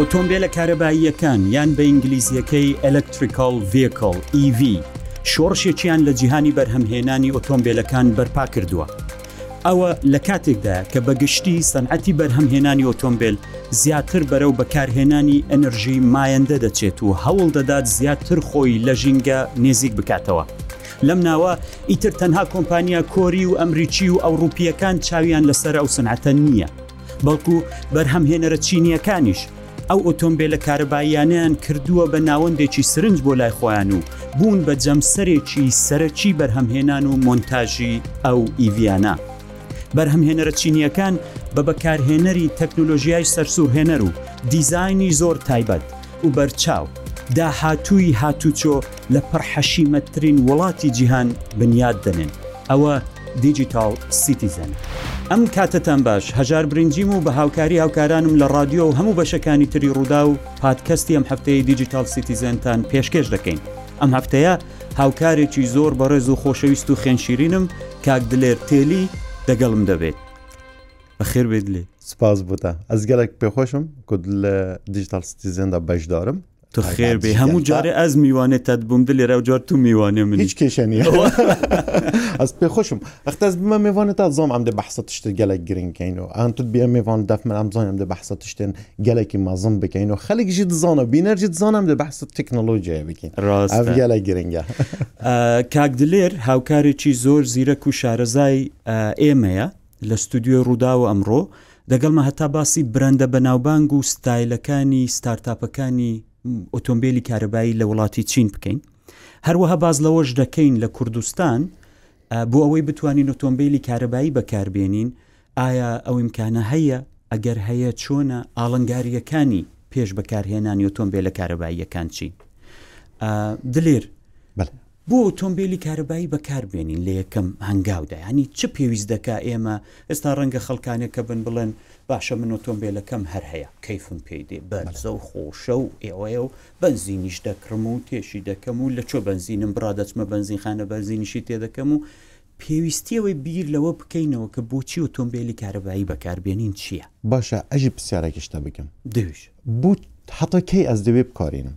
ئۆتۆمبێلە کارەباییەکان یان بە ئینگلیزیەکەی Electrical Vehicle، EV، شۆڕشێکیان لە جیهانی بەرهەمهێنانی ئۆتۆمبێلەکان بەرپا کردووە. ئەوە لە کاتێکدایە کە بە گشتی سەنعەتی بەرهەمهێنانی ئۆتۆمبێل زیاتر بەرەو بەکارهێنانی ئەنرژی مایەندە دەچێت و هەوڵ دەدات زیاتر خۆی لە ژینگە نێزیک بکاتەوە. لەم ناوە ئیتر تەنها کۆمپانیا کۆری و ئەمریکی و ئەوڕوپییەکان چاویان لەسەر ئەو سەنعەتە نییە، بەڵکو بەرهەمهێنەرە چینییەکانیش، ئەو ئۆتۆمبێلە کارەباییانەیان کردووە بە ناوەندێکی سرنج بۆ لای خۆیان و بوون بە جەمسەرێکی سەرەکی بەرهەمهێنان و مۆنتاژی ئەو ئیڤیانە. بەرهەمهێنەرە چینییەکان بە بەکارهێنەری تەکنۆلۆژیای سەرسوڕهێنەر و دیزاینی زۆر تایبەت و بەرچاو، داهاتووی هاتووچۆ، لە پڕ حەشیمەتترین وڵاتی جیهان بنیات دەنێن ئەوە دیجیتاڵ سیتیزەنە. ئەم کاتەتان باش هەژار برنجیم و بە هاوکاری هاوکارانم لە ڕادیۆ و هەموو بەشەکانی تری ڕووداو پادکەستی ئەم هەفتەیەی دیجیتاڵ سیتیزەنتان پێشکێش دەکەین ئەم هەفتەیە هاوکارێکی زۆر بەڕێز و خۆشەویست و خوێنشیرینم کاک دلێر تێلی دەگەڵم دەبێت بەخێر بێت لێ. سپاس بۆتە ئەز گەلێک پێخۆشم کود لە دیجیتال سیتیزێندا بەشدارم تو خێر بێ هەموو جارێ ئەز میوانێ تەت بووم دلێ رەو جار تو میوانێ من هیچ کێشەنی ئەس پێ خۆشم ئەختەز بمە مێوانە تا زۆم ئەم دە بەحسە تشتە گەلک گرنگکەین و ئەن توت بێ مێوان دەف من ئەم زانم دە بەحسە تشتێن گەلێکی مەزم بکەین و خەلک ژی دزانە بینەرجی دزانم دە بەحسە تەکنۆلۆژیای بکەین ڕاست گەلە گرنگە کاک دلێر هاوکارێکی زۆر زیرەک و شارەزای ئێمەیە لە ستۆدیۆی رووداو ئەمڕۆ دەگەڵمە هەتا باسی برەندە بەناوبانگ و ستایلەکانی ستارتاپەکانی ئۆتۆمبیلی کارەبایی لە وڵاتی چین بکەین هەروەها باز لەوەش دەکەین لە کوردستان بۆ ئەوەی بتوانین ئۆتۆمبیلی کارەبایی بەکاربێنین ئایا ئەو امکانە هەیە ئەگەر هەیە چۆنە ئاڵنگاریەکانی پێش بەکارهێنانی ئۆتۆمبیلە کارەباییەکان چین دلێر بۆ ئۆتۆمبێلی کارەبایی بەکار بێنین لە یەکەم هەنگاودا یانی چ پێویست دەکا ئێمە ئێستا ڕەنگە خەڵکانێک کە بن بڵێن باشە من ئۆتۆمبێلەکەم هەر هەیە کەیفم پێی دێ بەرزە و خۆشە و ئێوەیە و بەنزینیش دەکڕم و تێشی دەکەم و لە کوێ بەنزینم بڕا دەچمە بەنزینخانە بەنزینیشی تێ دەکەم و پێویستی ئەوەی بیر لەوە بکەینەوە کە بۆچی ئۆتۆمبێلی کارەبایی بەکار بێنین چییە؟ باشە ئەژی پرسیارێکیشتە بکەم؟ دەویش. بۆ هەتا کەی ئەز دەوێ بکارێنم؟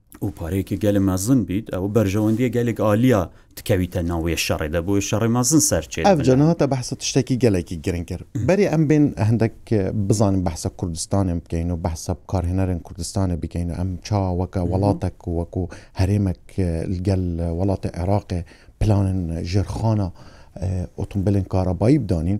و پارەیەکی گەلە مەزن بیت ئەوە بەرژەوەندیە گەلێک ئالیا تکەویتە ناوەێ شەڕێ دە بۆی شەڕێ مەزن سەرچێت ئەف جا نەهاتە بەحسە تشتێکی گەلێکی گرنگتر بەری ئەم بێن هەندێک بزانین بەحسە کوردستانێن بکەین و بەحسە بکارهێنەرێن کوردستانێ بکەین و ئەم چا وەکە وەڵاتەک و وەکو هەرێمەک گەل وەڵاتی عێراقێ پلانن ژێرخانە ئۆتۆمبیلێن کارەبایی بدانین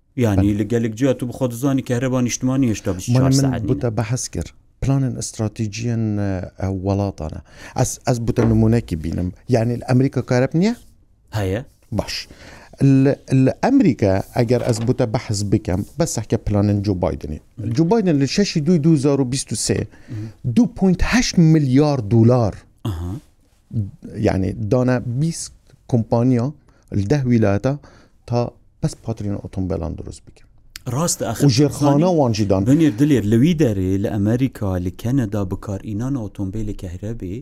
یانی لە گەلک جیا تو بخوا دزانی کەهرەبا نیشتمانی هێشتا بیست و چوار سەعات نینە. من بوتە بەحس کرد پلانن استراتیجیەن وەڵاتانە ئەس ئەس بوتە نمونەکی بینم یعنی ئەمریکا کارەب نییە؟ هەیە باش. لە ئەمریکا ئەگەر ئەس بوتە بەحز بکەم بە سەحکە پلانن جو بادنی جو بادن لە شەشی دوی 2023 2.8 ملیار دلار یانێ دانە بیست کۆمپانیا دە ویلایەتە تا بەس پاترین ئۆتۆمبیلان دروست بکەن ڕاست ژێرخانە وانجی دان بنێ دلێر لەوی دەرێ لە ئەمریکا لە کەنەدا بکار ئینان ئۆتۆمبیلی کەهرەبێ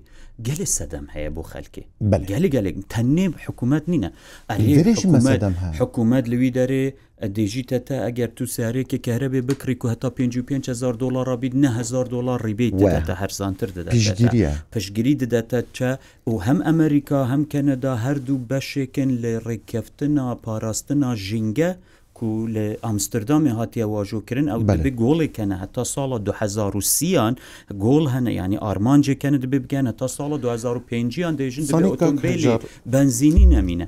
گەلێ سەدەم هەیە بۆ خەلکێ گەلی گەلێک تەنێ حکوومەت نینە ئەرێ حکوومەت لەوی دەرێ ئەدەیژیتە تا ئەگەر تو سیارەێکی کەهرەبێ بکڕیک و هەتا پێنج و پێنج هەزار دۆڵاڕا بیت نە هەزار دۆڵاڕ ریبەیت دەداتە هەرزانتر دەداتە پشتگری دەداتە چە و هەم ئەمەریکا هەم کەنەدا هەردوو بەشێکن لە رێککەفتنا پاراستنا ژینگە کو لە ئامستردامێ هاتیە واژۆ کرن ئەو دەبێ گۆڵێ کەنە هەتا ساڵا دو هەزار و سی یان گۆڵ هەنە یانی ئارمانجێ کەنە دەبێ بگەنە تا ساڵا دو هەزار و پێنج یان دەێژن دەبێ ئۆتۆمبێلێ بەنزینی نەمینە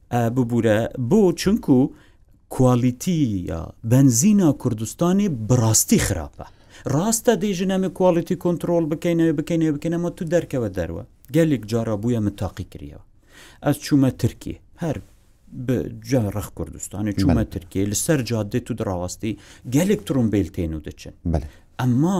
ببورە بۆ چونکو کوالیتی یا بەنزینا کوردستانی بڕاستی خراپە ڕاستە دێژنەمە کوالیتی کۆنتترۆل بکەینەوە بکەینەوە بکەنەمە تو دەرکەوە دەروە گەلێک جارا بووە من تاقی کردەوە ئەس چوومە ترکی هەر جا ڕخ کوردستانی چوومە ترکیە لەسەر جادێت و دراوەستی گەلێک ترۆمبیل تێن و دەچن ئەمما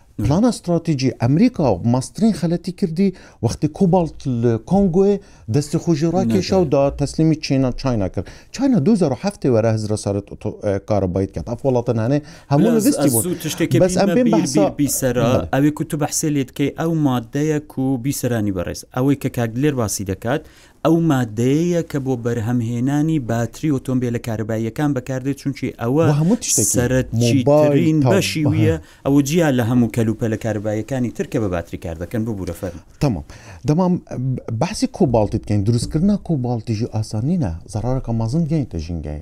پلانا ستراتیجی ئەمریکا و ماسترین خەلەتی کردی وەختی کوباڵت لە کۆنگۆێ دەستی خوژی ڕاکێشا و دا تەسلیمی چینا چاینا کرد چاینا دو زەرو حەفتێ وەرە هزرە سارت کارەبایت کرد ئەف وڵاتەنانێ هەموو ویستی بوون تشتێکی بەس ئەم بێن بەحسا بیسەرا ئەوێ کو تو بەحسێ لێت کەی ئەو مادەیە کو بیسەرانی بەڕێز ئەوەی کە کاک دلێر باسی دەکات ئەو مادەیەیە کە بۆ بەرهەمهێنانی باتری ئۆتۆمبێلە کارەباییەکان بەکاردێت چونکی ئەوە سەرەکیترین بەشی ویە ئەوە جیا لە هەموو کەلوپەلە کارەباییەکانی تر کە بە باتری کار دەکەن ببورە فەرموو. تەمام دەمام بەحسی کۆباڵتی بکەین دروستکردنا کۆباڵتیژی ئاسان نینە زەڕارەکە مەزن گەینتە ژینگەی.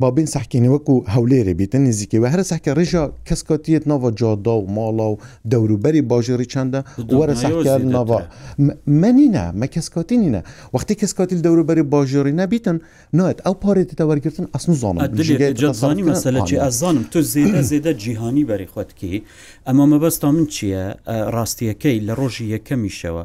بابین سەحکێ نە وەکو هەولێرێ بیت نە نزیکەی وە هەرە سەحکێ ڕیژا کەس کاتیەت ناڤا جادە و ماڵا و دەورو بەری باژێڕی چەندە وەرە سەحکێ ناڤا مە نینە مە کەس کاتی نینە وەختێ کەس کاتیل دەورو بەری باژێڕی نەبیتن نایەت ئەو پارێ دتە وەرگرتن ئەس نزانم دلێ جا زانی مەسەلە چێ ئەس زانم تۆ زێدە زێدە جیهانی بەری خوەتکی ئەما مەبەستام من چیە ڕاستیەکەی لە ڕۆژی یەکەمیشەوە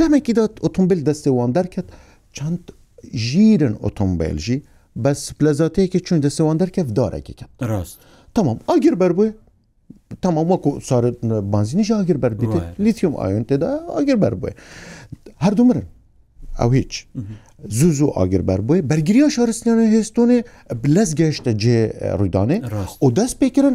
دەمێکی دا ئۆتۆمبێل دەستێ وان دەرکرد چەند ژیرن ئۆتۆمبێل ژی بە سپلەزاتەیەکی چون دەستێ وان دەرکرد دارێکی کرد ڕاست تەمام ئاگر بەر بووێ تەمام وەکو سارت بانزینیش ئاگر بەر بیت لیتیوم ئایون تێدا ئاگر بەر بووێ هەردوو مرن ئەو هیچ زوو زوو ئاگر بەر بووێ بەرگریا شارستانە هێستۆنێ بلەس گەشتە جێ ڕوودانێ و دەست پێکردن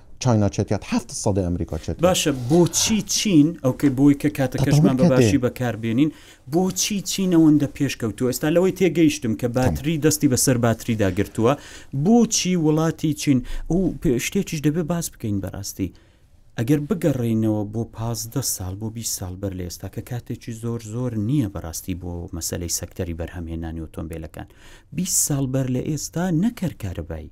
چاینا چێت کات هەفت سەدەی ئەمریکا چێت باشە بۆچی چین ئەوکەی بۆی کە کاتەکەشمان بە باشی بەکاربێنین بۆچی چینەوەندە پێشکەوتو ئێستا لەوەی تێگەیشتم کە باتری دەستی بەسەر باتری داگرتووە بۆچی وڵاتی چین ئەو شتێکیش دەبێت باس بکەین بەڕاستی ئەگەر بگەڕێینەوە بۆ پازدە ساڵ بۆ 20 ساڵ بەر لە ئێستا کە کاتێکی زۆر زۆر نییە بەڕاستی بۆ مەسلەی سەکتەری بەرهەمهێنانی ئۆتۆمبیلەکان 20 ساڵ بەر لە ئێستا نەکەرکارەبایی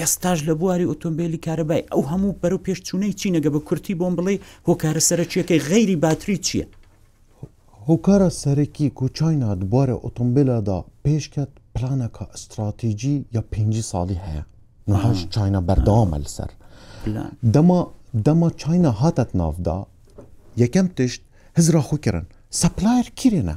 ئێستاش لە بواری ئۆتۆمبێلی کارەبای ئەو هەموو بەرەو پێش چوونەی چینە گە بە کورتی بۆم بڵێی هۆکارە سەرەکییەکەی غەیری باتری چییە؟ هۆکارە سەرەکی کو چاینا دە بوارە ئۆتۆمبێلا دا پێش کەت پلانەکە ئەستراتیجی یا پێنجی ساڵی هەیە نهاش چاینا بەردەوامە لەسەر دەما دەما چاینا هاتەت ناودا یەکەم تشت هزرا خۆی کردن سەپلایر کیرێنە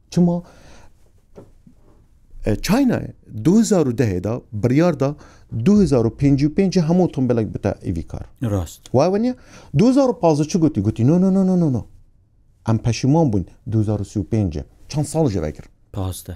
چما چاینا دو هزار و دەهێدا بڕیاردا 2055 هەموو تۆمبلک بتە ئیوی کار ڕاست واوە نیە 2015 چ گوتی گوتی نۆ نۆ نۆ نۆ ئەم پەشیمان بووین 2035 چەند ساڵ ژێرای کرد پازدە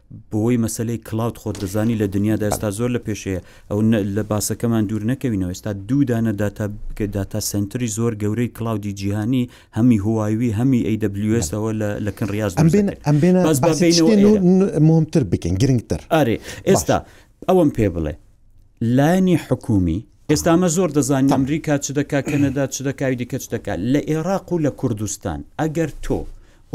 بۆی مەسەلەی کلاود خۆت دەزانی لە دنیادا ئێستا زۆر لە پێشەیە ئەو لە باسەکەمان دوور نەکەوینەوە ئێستا دوو دانە داتا داتا سنتری زۆر گەورەی کلاودی جیهانی هەمی هوایوی هەمی ئەیدەبلیسەوە لە کن ڕاز مهمتر بکەین گرنگتر ئارێ ئێستا ئەوەم پێ بڵێ لایەنی حکومی ئێستامە زۆر دەزانین ئەمریکا چ دەکا کەنەدا چ دەکاوی دیکە چ دەکات لە عێراق و لە کوردستان ئەگەر تۆ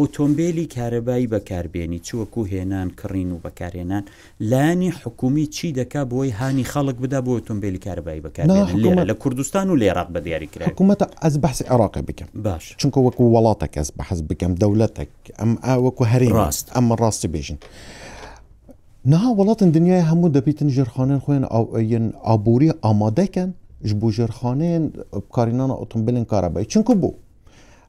ئۆتۆمبێلی کارەبایی بەکاربێنی چ وەکو هێنان کڕین و بەکارهێنان لایەنی حکومی چی دەکا بۆی هانی خەڵک بدا بۆ ئۆتۆمبێلی کارەبایی بەکاربێنن لێرە لە کوردستان و لە ئێراق بە دیاری کراوی. حکومەتە ئەز بەحسی عێراقێ بکەم باشە. چونکە وەکو وەڵاتەک ئەز بەحس بکەم دەولەتەک ئەم ئا وەکو هەرێم ڕاست. ئەم ڕاستی بێژن نها وەڵاتن دنیای هەموو دەبیتن ژێرخانێن خۆیان ئاو یەن ئابووری ئامادەکەن ژ بۆ ژێرخانێن بکارینانە ئۆتۆمبێلن کارەبایی چونکە بۆ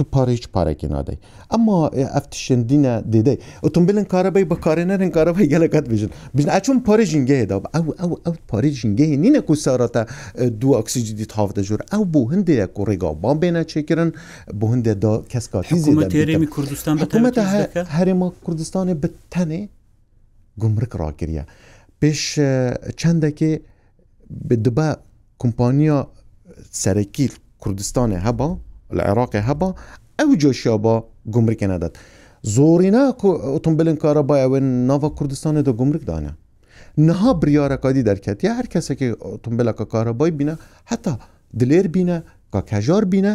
تو پارە هیچ پارەێکی نادەی ئەما ئەفتشێن دینە دێدەی ئۆتۆمبیلن کارەبەی بەکارێنەرن کارەبەی گەلەکەت بژن بژن ئەچون پارێ ژینگەیەدا ئەو ئەو ئەو پارێ ژینگەیە نینە کو سارەتە دو ئۆکسیجی دیت هاف دەژور ئەو بۆ هەندێک کو ڕێگا بان بێنە چێکردن بۆ هەندێکدا کەس کاتی زێدە هەرێمی کوردستان حکوومەتە هەرێما کوردستانی بتەنێ گومرک ڕاگریە پێش چەندێکی دبا کمپانیا سەرەکی کوردستانێ هەبا لە عێراقێ هەبا ئەو جۆشیا با گومرکێ نەدات زۆرینە ئۆتۆمبیلن کارە با ئەوێن ناوە کوردستانێ دە گومرک دانە نها بریارەکادی دەرکەت یا هەر کەسێکی ئۆتۆمبیلەکە کارەبای بینە هەتا دلێر بینە کاکهژار بینە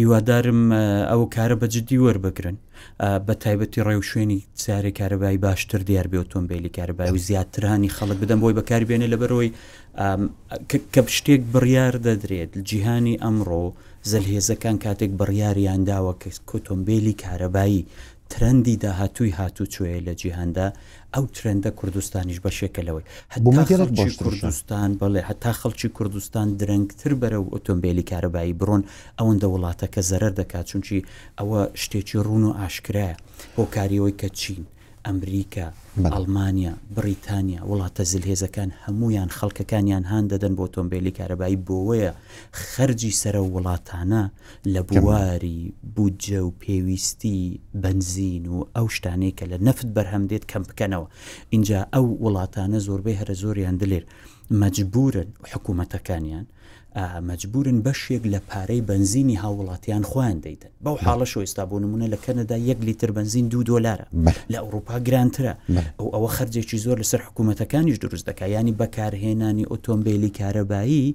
هیوادارم ئەو کارە بە جددی وەربگرن بە تایبەتی ڕێوشوێنی سارێ کارەبایی باشتر دیار بێ ئۆتۆمبیلی کارەبای و زیاترانی خەڵک بدەم بۆی بەکاری بێنێ لەبەرەوەی کە شتێک بڕیار دەدرێت جیهانی ئەمڕۆ زلهێزەکان کاتێک بڕیاریان داوە کە کۆتۆمبیلی کارەبایی ترەندی داهاتووی هاتووچۆیە لە جیهاندا، ئەو ترەندە کوردستانیش بەشێکە لەوەی. هەتا خەڵکی کوردستان، بەڵێ هەتا خەڵکی کوردستان درەنگتر بەرەو ئۆتۆمبێلی کارەبایی بڕۆن، ئەوەندە وڵاتەکە زەرەر دەکات، چونکی ئەوە شتێکی ڕوون و ئاشکرایە، هۆکاری ئەوەی کە چین، ئەمریکا، ئەڵمانیا، بڕیتانیا، وڵاتە زلهێزەکان هەموویان خەڵکەکانیان هان دەدەن بۆ ئۆتۆمبێلی کارەبایی بۆوەیە، خەرجی سەرە وڵاتانە لە بواری بودجە و پێویستی بەنزین و ئەو شتانەی کە لە نەفت بەرهەم دێت کەم بکەنەوە ئینجا ئەو وڵاتانە زۆربەی هەرە زۆریان دلێر مەجبورن حکوومەتەکانیان مەجبورن بەشێک لە پارەی بنزینی هاوڵاتیان خۆیان دەیدن بەو حاڵە شۆستا بۆ نمونە لە کەنەدا یەک لیتر بنزین دو دلارە لە ئەوروپا گرانترە ئەو ئەوە خەرجێکی زۆر لەسەر حکوومەتەکانیش دروست دەکە ینی بەکارهێنانی ئۆتۆمبیلی کارەبایی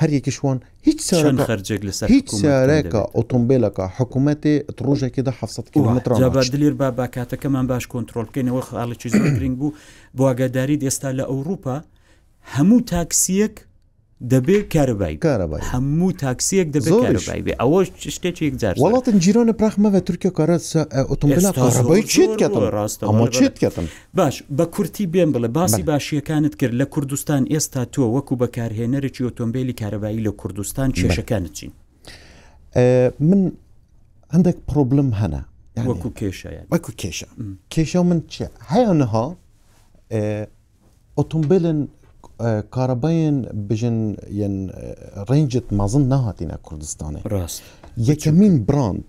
هەر یەکیش وان هیچ چەند سارەکە خەرجێک لەسەر هیچ حکوومەت کەم سارەکە دەبێتەوە. ئۆتۆمبێلەکە حکوومەتێ ڕۆژێکێدا حەفت سەد ئەوە، کیلۆمەتر جا با ڕاناچێ. دلێر با با کاتەکەمان باش کۆنترۆڵ بکەین ئەوە خاڵێکی زۆر گرنگ بوو بۆ ئاگاداریت ئێستا لە ئەوروپا هەموو تاکسییەک دەبێ کارەبای بێ کارەبای بێ. هەموو تاکسییەک دەبێ زۆریش. کارەبای بێ ئەوە شتێکی یەکجار زۆرە. وەڵاتن جیرانە پراخ مەڤە تورکیا کارا سا ئۆتۆمبێلا ئێستا زۆر کارەبای چێت زۆر کەتن. ڕاستە، ئەما بەڵێ، بەڵێ. چێت کەتن. باش بە کورتی بێم بڵێ باسی بەڵێ. باشییەکانت کرد لە کوردستان ئێستا تۆ وەکوو بەکارهێنەرێکی ئۆتۆمبێلی کارەبایی لە کوردستان بەڵێ. کێشەکانت چین؟ ئێ من هەندێک پڕۆبلم هەنە یانی وەکوو کێشە یانی. وەکوو کێشە کێشە من چییە؟ هەیانەها ئێ ئۆتۆمبێلن ئێ کارەبایێن بژن یەن ئێ ڕێنجت مەزن نەهاتینە کوردستانێ. ڕاست. یەکەمین بڕاند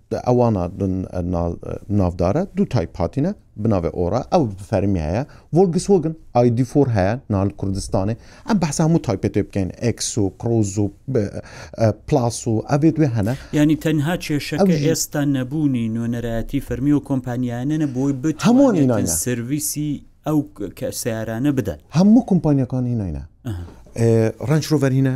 ئەوانا ناڤدارە دوو تایپ هاتینە بناێ ئۆرا ئەو فەرمی هەیە ۆلگس وەگن ئایدی فۆر هەیە نال کوردستانێ ئەم بەسا هەموو تایپێتێ بکەین ئەکس و پرۆز و پلاس و ئەبێت وێ هەنە ینی تەنها کێشەکە ئێستا نەبوونی نوێنەرایەتی فەرمی و کۆمپانیانەنە بۆی بت هەمووان سرویسی ئەو کە سیارانە بدەن هەموو کۆمپانیەکان هیناینە ڕنجۆڤەرینە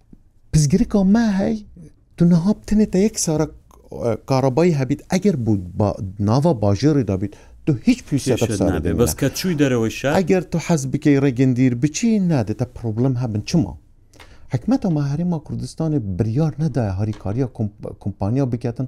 پزگرکەوە ماهی تونەها بتنێتە یەک سارە کارەبای هەبیت ئەگەر بوو ناوە باژێڕی دابیت تو هیچ پێشێ بەس کە چووی دەرەوەی شار ئەگەر تو حەز بکەی ڕێگەندیر بچی نادێتە پرۆبلم هەبن چما حکومەتە ماهرێما کوردستانی بریار نەدای هاریکاریە کۆمپانیا بکاتن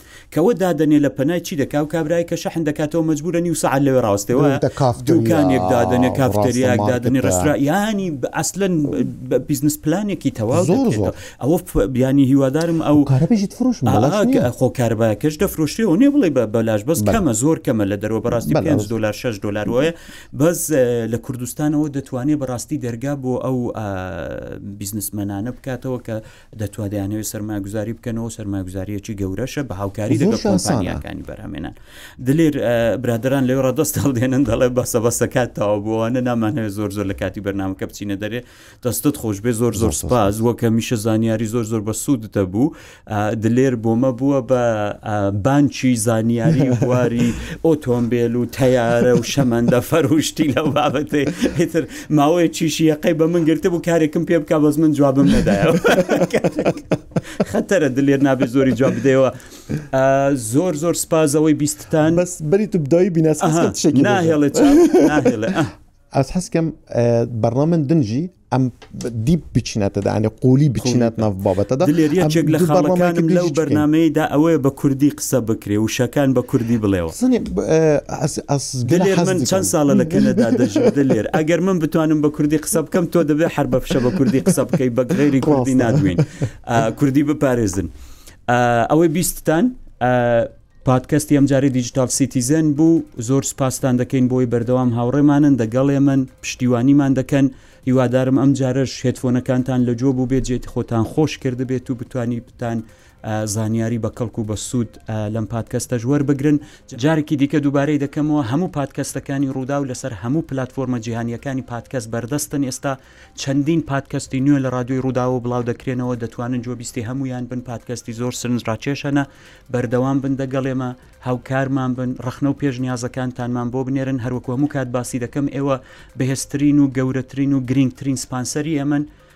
کەوە دادەنێ لە پەنای چی دەکا ئەو کابرایە کە شەحن دەکاتەوە مەجبورە نیو سەعات لەوێ ڕاوەستێوە دوکانێک دادەنێ کافتریایەک دادەنێ ڕێستوران یانی ئەسلەن بیزنس پلانێکی تەواو زۆر زۆر ئەوە بیانی هیوادارم ئەو کارەبێژیت فروش خۆ کارەبایەکەش دەفرۆشرێەوە نێ بڵێ بە بەلاش بەس کەمە زۆر کەمە لە دەرەوە بەڕاستی 5 دلار 6 دلار وایە بەس لە کوردستانەوە دەتوانێت بەڕاستی دەرگا بۆ ئەو بیزنسمەنانە بکاتەوە کە دەتوان دەیانەوێت سەرماگوزاری بکەنەوە سەرماگوزاریەکی گەورەشە بە هاوکاری لەگەڵ کۆمپانیەکانی بەرهمێنان دلێر برادران لەێ ڕادست هەڵدێنن دەڵێ بەسە بەسە کاتەوە بۆوانە نامانەوە زۆر زۆر لە کاتی بەرنامەکە بچینە دەرێ دەستت خۆش بێ زۆر زۆر سپاز وەکە میشە زانیاری زۆر زۆر بە سوودتە بوو دلێر بۆمە بووە بە بانچی زانیاری واری ئۆتۆمبیل و تەیارە و شەمەندە فەروشتی لەو بابەتێ هتر ماوەیەکیش یەقەی بە من گرتبوو کارێکم پێ بک بەس من جوابم نەدایەوە خەتەرە دلێر نابێت زۆری جواب بدەوە زۆر زۆر سپازەوەی بیستتان بەس بری تو بدەوەی بیناس ناهێڵێت ئەس حەسکەم بەڕە من دنجی ئەم دیپ بچینەتەدانێ قولی بچینەت ناف بابەتەدا لێریەک لە خاڵەکانم لەو بەرنمەیەدا ئەوەیە بە کوردی قسە بکرێ وشەکان بە کوردی بڵێوە. دلێر من چەند ساڵە لە کەنەدا دەژیم دلێر ئەگەر من بتوانم بە کوردی قسە بکەم تۆ دەبێ حەر بە فشە بە کوردی قسە بکەی بە غەیری کوردی نادوێین کوردی بپارێزن ئەوەی بیستتان پادکەستی ئەم جارەی دیجیتال سیتیزن بوو زۆر سپاستان دەکەین بۆی بەردەوام هاوڕێمانن دەگەڵێ من پشتیوانیمان دەکەن هیوادارم ئەم جارەش هێتفۆنەکانتان لە جۆ بوو بێت جێت خۆتان خۆش کرد بێت و بتانی بتان زانیاری بە کەڵک و بە سوود لەم پادکەستەش وەربگرن. جارێکی دیکە دووبارەی دەکەمەوە هەموو پادکەستەکانی رووداو لەسەر هەموو پلاتفۆرمە جیهانییەکانی پادکەست بەردەستن ئێستا چەندین پادکەستی نوێ لە رادیۆی رووداوەوە بڵاودەکرێنەوە دەتوانن گوێبیستی هەموویان بن پادکەستی زۆر سەرنجڕاکێشانە بەردەوام بن دەگەڵێمە هاوکارمان بن رەخنە و پێشنیازەکانتانمان بۆ بنێرن هەروەک هەموو کات باسی دەکەم ئێوە بەهێزترین و گەورەترین و گرینگترین سپانسەری ئێمەن